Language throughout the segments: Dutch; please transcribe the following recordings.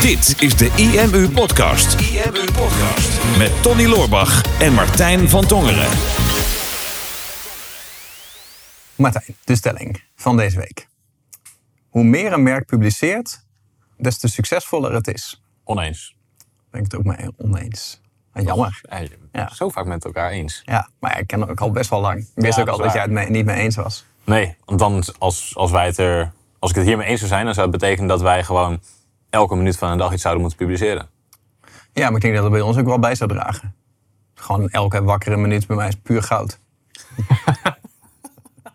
Dit is de IMU Podcast. IMU Podcast. Met Tony Loorbach en Martijn van Tongeren. Martijn, de stelling van deze week. Hoe meer een merk publiceert, des te succesvoller het is. Oneens. Ben ik het ook mee oneens. Jammer. Ja. Zo vaak met elkaar eens. Ja, maar ik ken het ook al best wel lang. Ik wist Ja, ook al dat jij het mee- niet mee eens was. Nee, want dan als, als wij het er. Als ik het hiermee eens zou zijn, dan zou het betekenen dat wij gewoon elke minuut van een dag iets zouden moeten publiceren. Ja, maar ik denk dat het bij ons ook wel bij zou dragen. Gewoon elke wakkere minuut bij mij is puur goud.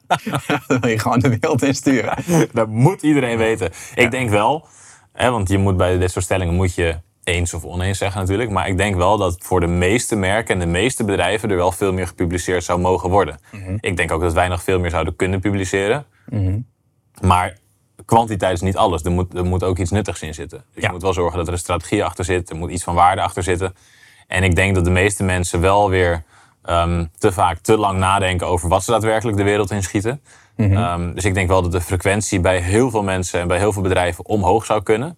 Dan wil je gewoon de wereld insturen. Dat moet iedereen weten. Ik denk wel, hè, want je moet bij dit soort stellingen moet je eens of oneens zeggen natuurlijk. Maar ik denk wel dat voor de meeste merken en de meeste bedrijven er wel veel meer gepubliceerd zou mogen worden. Ik denk ook dat wij nog veel meer zouden kunnen publiceren. Maar kwantiteit is niet alles. Er moet, er moet ook iets nuttigs in zitten. Dus Ja. je moet wel zorgen dat er een strategie achter zit. Er moet iets van waarde achter zitten. En ik denk dat de meeste mensen wel weer ehm, te vaak te lang nadenken over wat ze daadwerkelijk de wereld in schieten. Ehm, dus ik denk wel dat de frequentie bij heel veel mensen en bij heel veel bedrijven omhoog zou kunnen.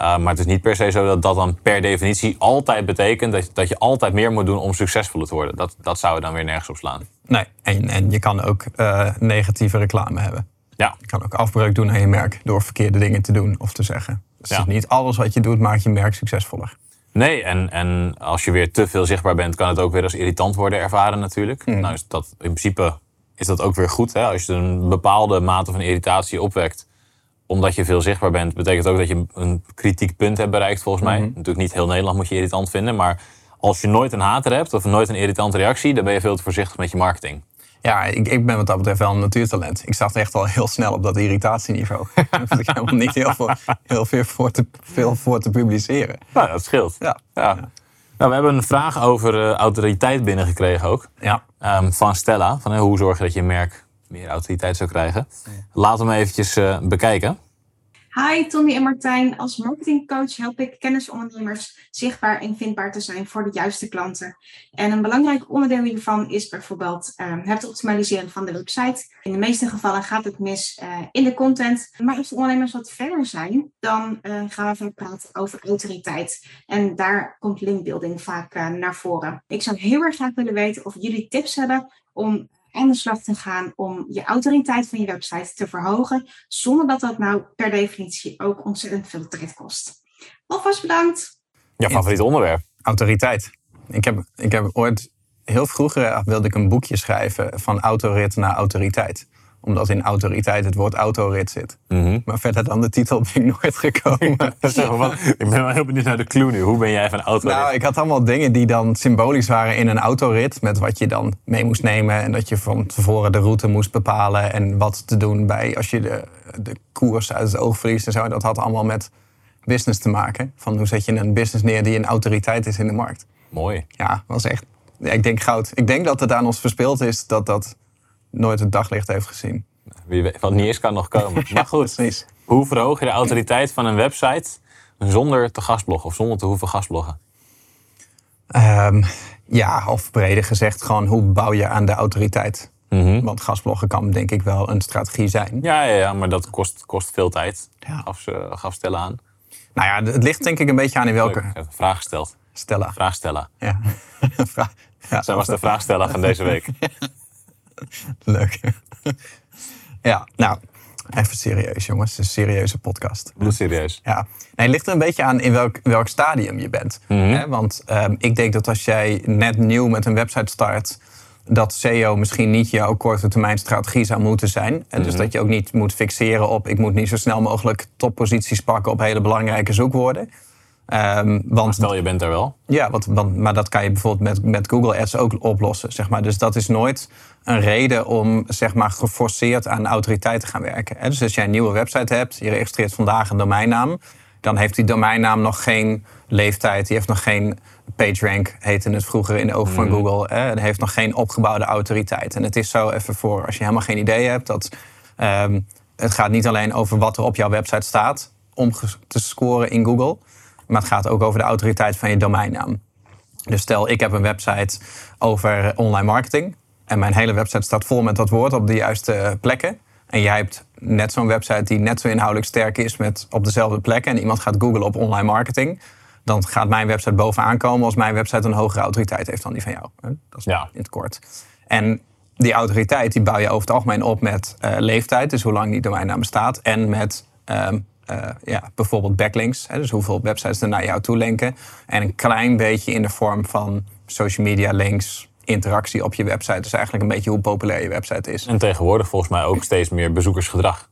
Uh, maar het is niet per se zo dat dat dan per definitie altijd betekent dat, dat je altijd meer moet doen om succesvoller te worden. Dat, dat zou dan weer nergens op slaan. Nee, en, en je kan ook eh, negatieve reclame hebben. Ja, Je kan ook afbreuk doen aan je merk door verkeerde dingen te doen of te zeggen. Dus Ja. niet alles wat je doet maakt je merk succesvoller. Nee, en, en als je weer te veel zichtbaar bent, kan het ook weer als irritant worden ervaren natuurlijk. Nou is dat in principe is dat ook weer goed. Hè? Als je een bepaalde mate van irritatie opwekt, omdat je veel zichtbaar bent, betekent ook dat je een kritiek punt hebt bereikt volgens mij. Natuurlijk niet heel Nederland moet je irritant vinden, maar als je nooit een hater hebt of nooit een irritante reactie, dan ben je veel te voorzichtig met je marketing. Ja, ik, ik ben wat dat betreft wel een natuurtalent. Ik zag echt al heel snel op dat irritatieniveau. Daar hoef ik helemaal niet heel veel, heel veel, voor te, veel voor te publiceren. Nou, dat scheelt. Ja. Ja. Nou, we hebben een vraag over eh, autoriteit binnengekregen ook. Ja. Ehm, van Stella. Van, hè, hoe zorg je dat je merk meer autoriteit zou krijgen? Laten we hem eventjes eh, bekijken. Hi Tony en Martijn. Als marketingcoach help ik kennisondernemers zichtbaar en vindbaar te zijn voor de juiste klanten. En een belangrijk onderdeel hiervan is bijvoorbeeld ehm, het optimaliseren van de website. In de meeste gevallen gaat het mis eh, in de content. Maar als de ondernemers wat verder zijn, dan eh, gaan we vaak praten over autoriteit. En daar komt linkbuilding vaak eh, naar voren. Ik zou heel erg graag willen weten of jullie tips hebben om aan de slag te gaan om je autoriteit van je website te verhogen, zonder dat dat nou per definitie ook ontzettend veel tijd kost. Alvast bedankt! Jouw favoriete onderwerp. Autoriteit. Ik heb, ik heb ooit, heel vroeger wilde ik een boekje schrijven van autorit naar autoriteit. Omdat in autoriteit het woord autorit zit. Mhm. Maar verder dan de titel ben ik nooit gekomen. Ik ben wel heel benieuwd naar de clue nu. Hoe ben jij van auto? Nou, ik had allemaal dingen die dan symbolisch waren in een autorit. Met wat je dan mee moest nemen. En dat je van tevoren de route moest bepalen. En wat te doen bij als je de, de koers uit het oog verliest en zo. Dat had allemaal met business te maken. Van hoe zet je een business neer die een autoriteit is in de markt. Mooi. Ja, was echt. ja, ik denk goud. Ik denk dat het aan ons verspeeld is dat dat nooit het daglicht heeft gezien. Wie weet, wat niet is, kan nog komen. Maar goed, Precies. hoe verhoog je de autoriteit van een website zonder te gastbloggen of zonder te hoeven gastbloggen? Ehm, ja, of breder gezegd, gewoon hoe bouw je aan de autoriteit? Mhm. Want gastbloggen kan denk ik wel een strategie zijn. Ja, ja, ja, maar dat kost, kost veel tijd. Ja. Gaf, ze, gaf Stella aan. Nou ja, het ligt denk ik een beetje aan in welke. Leuk, ik heb een vraag gesteld. Stella. Vraag Stella. Ja. Vraag- ja, Zij was de vraagsteller van deze week. Leuk. ja, nou, even serieus jongens. Het is een serieuze podcast. Bloedserieus. Ja, nee, het ligt er een beetje aan in welk, welk stadium je bent. Hè? Want ehm, ik denk dat als jij net nieuw met een website start, dat SEO misschien niet jouw korte termijn strategie zou moeten zijn. En dus dat je ook niet moet fixeren op ik moet niet zo snel mogelijk topposities pakken op hele belangrijke zoekwoorden. Ehm, want Stel, je bent er wel. ja, want, want, maar dat kan je bijvoorbeeld met, met Google Ads ook oplossen. Zeg maar. Dus dat is nooit een reden om zeg maar, geforceerd aan autoriteit te gaan werken. hè. Dus als jij een nieuwe website hebt, je registreert vandaag een domeinnaam, dan heeft die domeinnaam nog geen leeftijd, die heeft nog geen PageRank, heette het vroeger in de ogen van Google. Hè. Het heeft nog geen opgebouwde autoriteit. En het is zo even voor, als je helemaal geen idee hebt, dat ehm, het gaat niet alleen over wat er op jouw website staat om te scoren in Google. Maar het gaat ook over de autoriteit van je domeinnaam. Dus stel, ik heb een website over online marketing. En mijn hele website staat vol met dat woord op de juiste plekken. En jij hebt net zo'n website die net zo inhoudelijk sterk is met op dezelfde plek. En iemand gaat googlen op online marketing. Dan gaat mijn website bovenaan komen als mijn website een hogere autoriteit heeft dan die van jou. Dat is Ja. in het kort. En die autoriteit die bouw je over het algemeen op met eh, leeftijd, dus hoe lang die domeinnaam bestaat. En met ehm, eh, ja, bijvoorbeeld backlinks, hè, dus hoeveel websites er naar jou toe linken. En een klein beetje in de vorm van social media links, interactie op je website. Dus eigenlijk een beetje hoe populair je website is. En tegenwoordig volgens mij ook steeds meer bezoekersgedrag.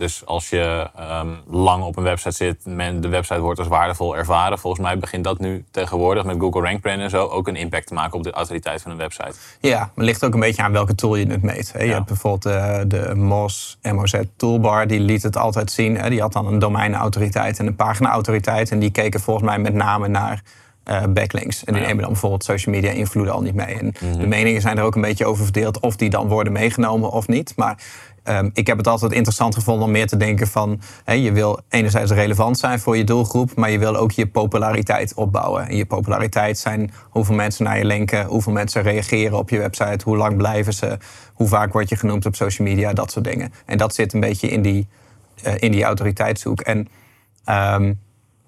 Dus als je ehm, lang op een website zit, men, de website wordt als waardevol ervaren. Volgens mij begint dat nu tegenwoordig met Google Rank Brand en zo ook een impact te maken op de autoriteit van een website. Ja, maar ligt ook een beetje aan welke tool je het meet. Hè. Je Ja. hebt bijvoorbeeld eh, de MOZ, MOZ toolbar, die liet het altijd zien. Hè. Die had dan een domeinautoriteit en een paginaautoriteit. En die keken volgens mij met name naar eh, backlinks. En die Ja. nemen dan bijvoorbeeld social media invloeden al niet mee. En de meningen zijn er ook een beetje over verdeeld of die dan worden meegenomen of niet. Maar ehm, ik heb het altijd interessant gevonden om meer te denken van... Je wil enerzijds relevant zijn voor je doelgroep... maar je wil ook je populariteit opbouwen. En je populariteit zijn hoeveel mensen naar je linken... hoeveel mensen reageren op je website... hoe lang blijven ze, hoe vaak word je genoemd op social media, dat soort dingen. En dat zit een beetje in die, eh, in die autoriteitszoek. En ehm,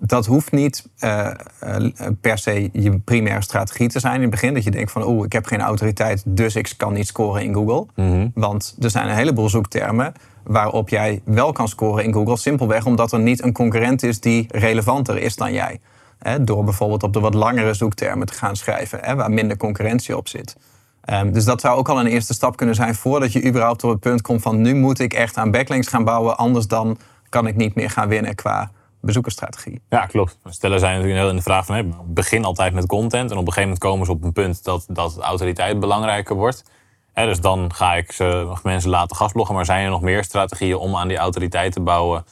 dat hoeft niet eh, eh, per se je primaire strategie te zijn in het begin. Dat je denkt van, oeh, ik heb geen autoriteit, dus ik kan niet scoren in Google. Want er zijn een heleboel zoektermen waarop jij wel kan scoren in Google. Simpelweg omdat er niet een concurrent is die relevanter is dan jij. Door bijvoorbeeld op de wat langere zoektermen te gaan schrijven, waar minder concurrentie op zit. Ehm, dus dat zou ook al een eerste stap kunnen zijn voordat je überhaupt op het punt komt van nu moet ik echt aan backlinks gaan bouwen, anders dan kan ik niet meer gaan winnen qua bezoekersstrategie. Ja, klopt. Stellen zijn natuurlijk heel in de vraag van, begin altijd met content. En op een gegeven moment komen ze op een punt dat, dat autoriteit belangrijker wordt. Hè, dus dan ga ik ze, mensen laten gastbloggen. Maar zijn er nog meer strategieën om aan die autoriteit te bouwen...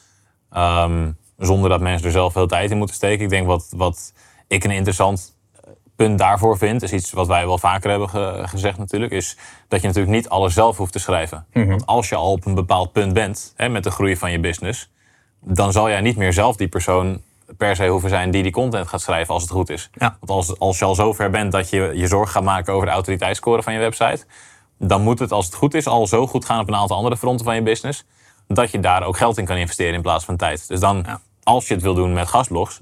ehm, zonder dat mensen er zelf veel tijd in moeten steken? Ik denk wat, wat ik een interessant punt daarvoor vind... is iets wat wij wel vaker hebben ge- gezegd natuurlijk... is dat je natuurlijk niet alles zelf hoeft te schrijven. Want als je al op een bepaald punt bent hè, met de groei van je business dan zal jij niet meer zelf die persoon per se hoeven zijn die die content gaat schrijven als het goed is. Ja. Want als, als je al zover bent dat je je zorg gaat maken over de autoriteitsscore van je website, dan moet het als het goed is al zo goed gaan op een aantal andere fronten van je business, dat je daar ook geld in kan investeren in plaats van tijd. Dus dan, Ja. als je het wil doen met gastblogs,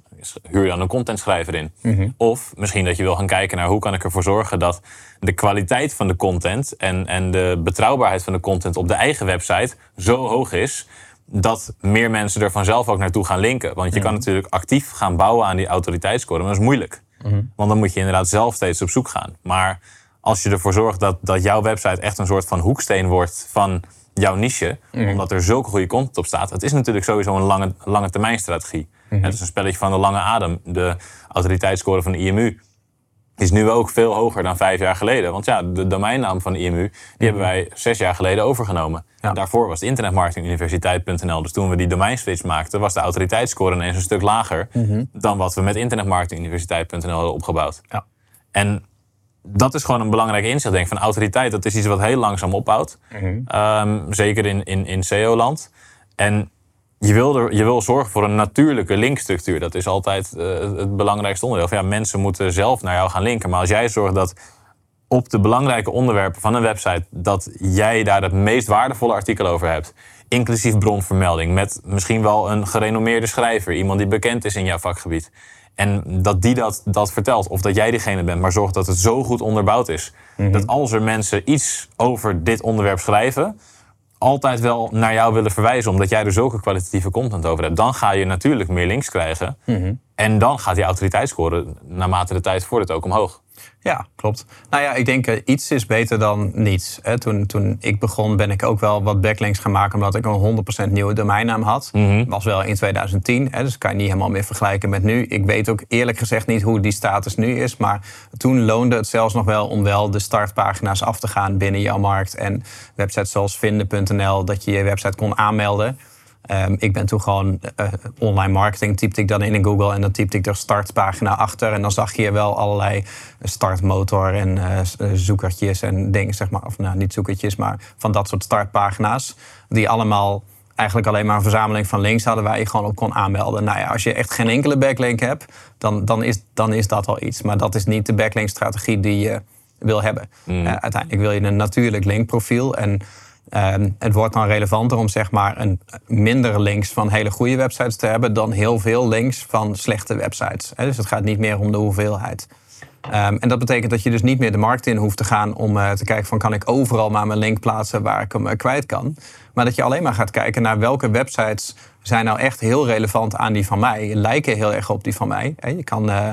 huur dan een contentschrijver in. Of misschien dat je wil gaan kijken naar hoe kan ik ervoor zorgen dat de kwaliteit van de content en, en de betrouwbaarheid van de content op de eigen website zo hoog is dat meer mensen er vanzelf ook naartoe gaan linken. Want je kan natuurlijk actief gaan bouwen aan die autoriteitsscore, maar dat is moeilijk. Want dan moet je inderdaad zelf steeds op zoek gaan. Maar als je ervoor zorgt dat, dat jouw website echt een soort van hoeksteen wordt van jouw niche, omdat er zulke goede content op staat, het is natuurlijk sowieso een lange, lange termijn strategie. Het is een spelletje van de lange adem. De autoriteitsscore van de IMU is nu ook veel hoger dan vijf jaar geleden. Want ja, de domeinnaam van de IMU, die hebben wij zes jaar geleden overgenomen. Ja. Daarvoor was het internetmarketinguniversiteit.nl. Dus toen we die domeinswitch maakten, was de autoriteitsscore ineens een stuk lager dan wat we met internetmarketinguniversiteit.nl hadden opgebouwd. Ja. En dat is gewoon een belangrijk inzicht. Denk ik, van autoriteit, dat is iets wat heel langzaam opbouwt. Ehm, zeker in, in, in SEO-land. En je wil, er, je wil zorgen voor een natuurlijke linkstructuur. Dat is altijd eh, het belangrijkste onderdeel. Van, ja, mensen moeten zelf naar jou gaan linken. Maar als jij zorgt dat op de belangrijke onderwerpen van een website... dat jij daar het meest waardevolle artikel over hebt... inclusief bronvermelding... met misschien wel een gerenommeerde schrijver... iemand die bekend is in jouw vakgebied... En dat die dat, dat vertelt, of dat jij diegene bent, maar zorg dat het zo goed onderbouwd is. Dat als er mensen iets over dit onderwerp schrijven, altijd wel naar jou willen verwijzen, omdat jij er zulke kwalitatieve content over hebt. Dan ga je natuurlijk meer links krijgen. En dan gaat die autoriteitsscore naarmate de tijd voordat ook omhoog. Ja, klopt. Nou ja, ik denk uh, iets is beter dan niets. Hè. Toen, toen ik begon ben ik ook wel wat backlinks gaan maken... omdat ik een 100% nieuwe domeinnaam had. was wel in 2010, hè, dus kan je niet helemaal meer vergelijken met nu. Ik weet ook eerlijk gezegd niet hoe die status nu is... maar toen loonde het zelfs nog wel om wel de startpagina's af te gaan binnen jouw markt... en websites zoals vinden.nl, dat je je website kon aanmelden... Um, ik ben toen gewoon uh, online marketing, typte ik dan in in Google en dan typte ik er startpagina achter. En dan zag je wel allerlei startmotor en uh, zoekertjes en dingen, zeg maar. Of nou, niet zoekertjes, maar van dat soort startpagina's. Die allemaal eigenlijk alleen maar een verzameling van links hadden waar je gewoon op kon aanmelden. Nou ja, als je echt geen enkele backlink hebt, dan, dan, is, dan is dat al iets. Maar dat is niet de backlink strategie die je wil hebben. Mm. Uh, uiteindelijk wil je een natuurlijk linkprofiel en Ehm, het wordt dan relevanter om zeg maar een minder links van hele goede websites te hebben dan heel veel links van slechte websites. Dus het gaat niet meer om de hoeveelheid. Ehm, en dat betekent dat je dus niet meer de markt in hoeft te gaan om uh, te kijken van kan ik overal maar mijn link plaatsen waar ik hem uh, kwijt kan. Maar dat je alleen maar gaat kijken naar welke websites zijn nou echt heel relevant aan die van mij. Lijken heel erg op die van mij. Je kan uh,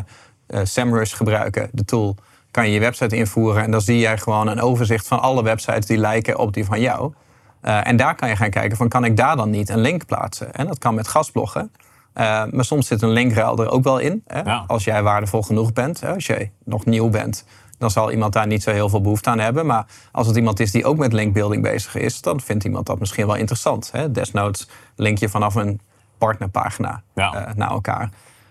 SEMrush gebruiken, de tool. Kan je je website invoeren en dan zie jij gewoon een overzicht van alle websites die lijken op die van jou. en daar kan je gaan kijken van kan ik daar dan niet een link plaatsen. En dat kan met gastbloggen. Uh, maar soms zit een linkruil er ook wel in. Hè? Als jij waardevol genoeg bent, hè? als jij nog nieuw bent, dan zal iemand daar niet zo heel veel behoefte aan hebben. Maar als het iemand is die ook met linkbuilding bezig is, dan vindt iemand dat misschien wel interessant. Hè? Desnoods link je vanaf een partnerpagina uh, naar elkaar.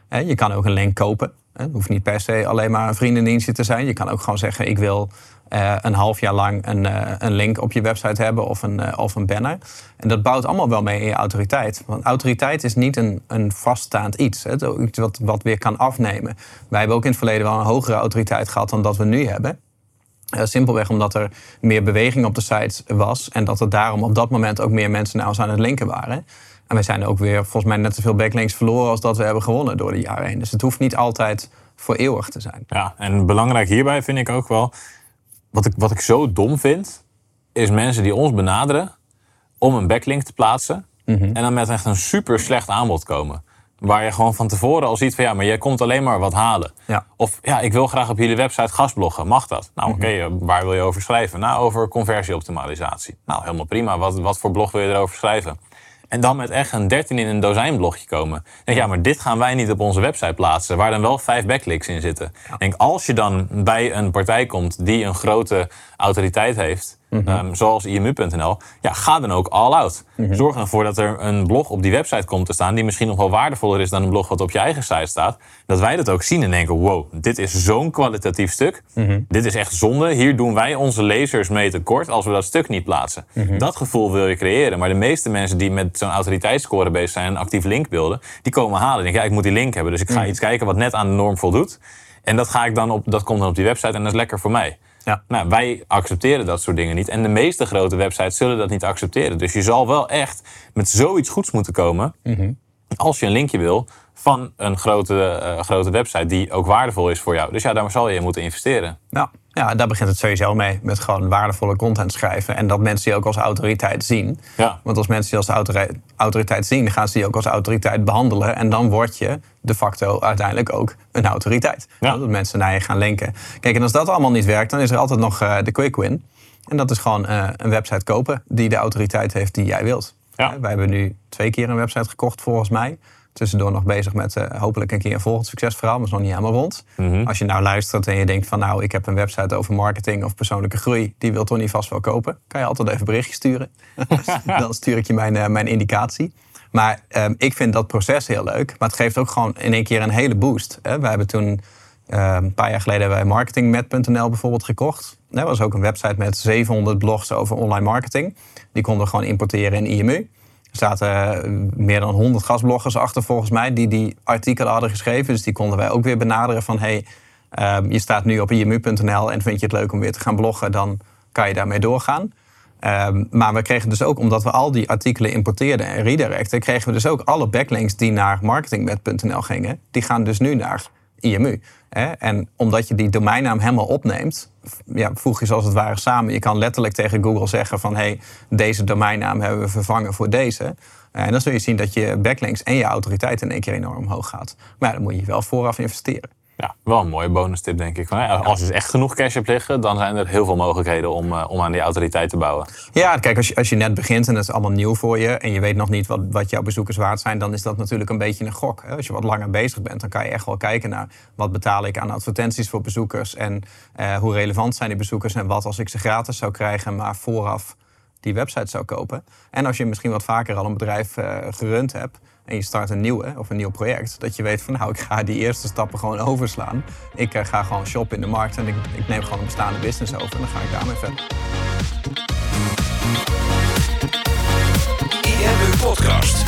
Je kan ook een link kopen. Het hoeft niet per se alleen maar een vriendendienstje te zijn. Je kan ook gewoon zeggen: ik wil uh, een half jaar lang een, uh, een, link op je website hebben of een, uh, of een banner. En dat bouwt allemaal wel mee in je autoriteit. Want autoriteit is niet een, een vaststaand iets. Is iets wat, wat weer kan afnemen. Wij hebben ook in het verleden wel een hogere autoriteit gehad dan dat we nu hebben. simpelweg omdat er meer beweging op de site was. En dat er daarom op dat moment ook meer mensen naar ons aan het linken waren. En wij zijn ook weer volgens mij net zoveel backlinks verloren als dat we hebben gewonnen door de jaren heen. Dus het hoeft niet altijd voor eeuwig te zijn. Ja, en belangrijk hierbij vind ik ook wel wat ik, wat ik zo dom vind, is mensen die ons benaderen om een backlink te plaatsen. Mhm. En dan met echt een super slecht aanbod komen. Waar je gewoon van tevoren al ziet van ja, maar jij komt alleen maar wat halen. Ja. Of ja, ik wil graag op jullie website gastbloggen. Mag dat? Nou oké, mhm. eh, waar wil je over schrijven? Nou, over conversieoptimalisatie. Nou, helemaal prima. Wat, wat voor blog wil je erover schrijven? En dan met echt een 13 in een dozijn blogje komen. Denk, ja, maar dit gaan wij niet op onze website plaatsen, waar dan wel vijf backlinks in zitten. Denk, als je dan bij een partij komt die een grote autoriteit heeft, Mhm. Ehm, zoals imu.nl, ja, ga dan ook all out. Mhm. Zorg ervoor dat er een blog op die website komt te staan die misschien nog wel waardevoller is dan een blog wat op je eigen site staat. Dat wij dat ook zien en denken: wow, dit is zo'n kwalitatief stuk. Mhm. Dit is echt zonde. Hier doen wij onze lezers mee tekort als we dat stuk niet plaatsen. Dat gevoel wil je creëren. Maar de meeste mensen die met zo'n autoriteitsscore bezig zijn en actief linkbeelden, die komen halen. Denken: ja, ik moet die link hebben. Dus ik ga iets kijken wat net aan de norm voldoet. En dat, ga ik dan op, dat komt dan op die website en dat is lekker voor mij. Ja. Nou, wij accepteren dat soort dingen niet. En de meeste grote websites zullen dat niet accepteren. Dus je zal wel echt met zoiets goeds moeten komen. Mhm. Als je een linkje wil van een grote, uh, grote website die ook waardevol is voor jou. Dus ja, daar zal je moeten investeren. Ja. Ja, daar begint het sowieso mee. Met gewoon waardevolle content schrijven. En dat mensen die ook als autoriteit zien. Ja. Want als mensen die als autoriteit, autoriteit zien, gaan ze die ook als autoriteit behandelen. En dan word je de facto uiteindelijk ook een autoriteit. Ja. Dat mensen naar je gaan linken. Kijk, en als dat allemaal niet werkt, dan is er altijd nog uh, de quick win. En dat is gewoon uh, een website kopen die de autoriteit heeft die jij wilt. Ja. Wij hebben nu twee keer een website gekocht volgens mij tussendoor nog bezig met uh, hopelijk een keer een volgend succesverhaal, maar is nog niet helemaal rond. Mhm. Als je nou luistert en je denkt van nou, ik heb een website over marketing of persoonlijke groei, die wil Tony vast wel kopen, kan je altijd even een berichtje sturen. Dan stuur ik je mijn, uh, mijn indicatie. Maar uh, ik vind dat proces heel leuk, maar het geeft ook gewoon in één keer een hele boost. Hè? We hebben toen ehm, een paar jaar geleden bij marketingmet.nl bijvoorbeeld gekocht. Dat was ook een website met 700 blogs over online marketing. Die konden we gewoon importeren in IMU. Zaten eh, meer dan 100 gastbloggers achter volgens mij die die artikelen hadden geschreven. Dus die konden wij ook weer benaderen van hey, ehm, je staat nu op imu.nl en vind je het leuk om weer te gaan bloggen, dan kan je daarmee doorgaan. Ehm, maar we kregen dus ook, omdat we al die artikelen importeerden en redirecten, kregen we dus ook alle backlinks die naar marketingmet.nl gingen, die gaan dus nu naar IMU. En omdat je die domeinnaam helemaal opneemt, ja, voeg je zoals het ware samen. Je kan letterlijk tegen Google zeggen van... hey, deze domeinnaam hebben we vervangen voor deze. En dan zul je zien dat je backlinks en je autoriteit in één keer enorm omhoog gaat. Maar dan moet je wel vooraf investeren. Ja, wel een mooie bonus tip denk ik. Als je echt genoeg cash hebt liggen, dan zijn er heel veel mogelijkheden om, eh, om aan die autoriteit te bouwen. Ja, kijk, als je, als je net begint en het is allemaal nieuw voor je en je weet nog niet wat, wat jouw bezoekers waard zijn, dan is dat natuurlijk een beetje een gok. Als je wat langer bezig bent, dan kan je echt wel kijken naar wat betaal ik aan advertenties voor bezoekers en uh, hoe relevant zijn die bezoekers en wat als ik ze gratis zou krijgen, maar vooraf die website zou kopen. En als je misschien wat vaker al een bedrijf uh, gerund hebt, en je start een nieuwe of een nieuw project, dat je weet van nou, ik ga die eerste stappen gewoon overslaan. Ik uh, ga gewoon shoppen in de markt en ik, ik, neem gewoon een bestaande business over en dan ga ik daarmee verder. IMU Podcast.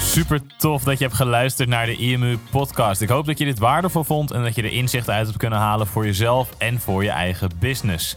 Super tof dat je hebt geluisterd naar de IMU podcast. Ik hoop dat je dit waardevol vond en dat je er inzichten uit hebt kunnen halen voor jezelf en voor je eigen business.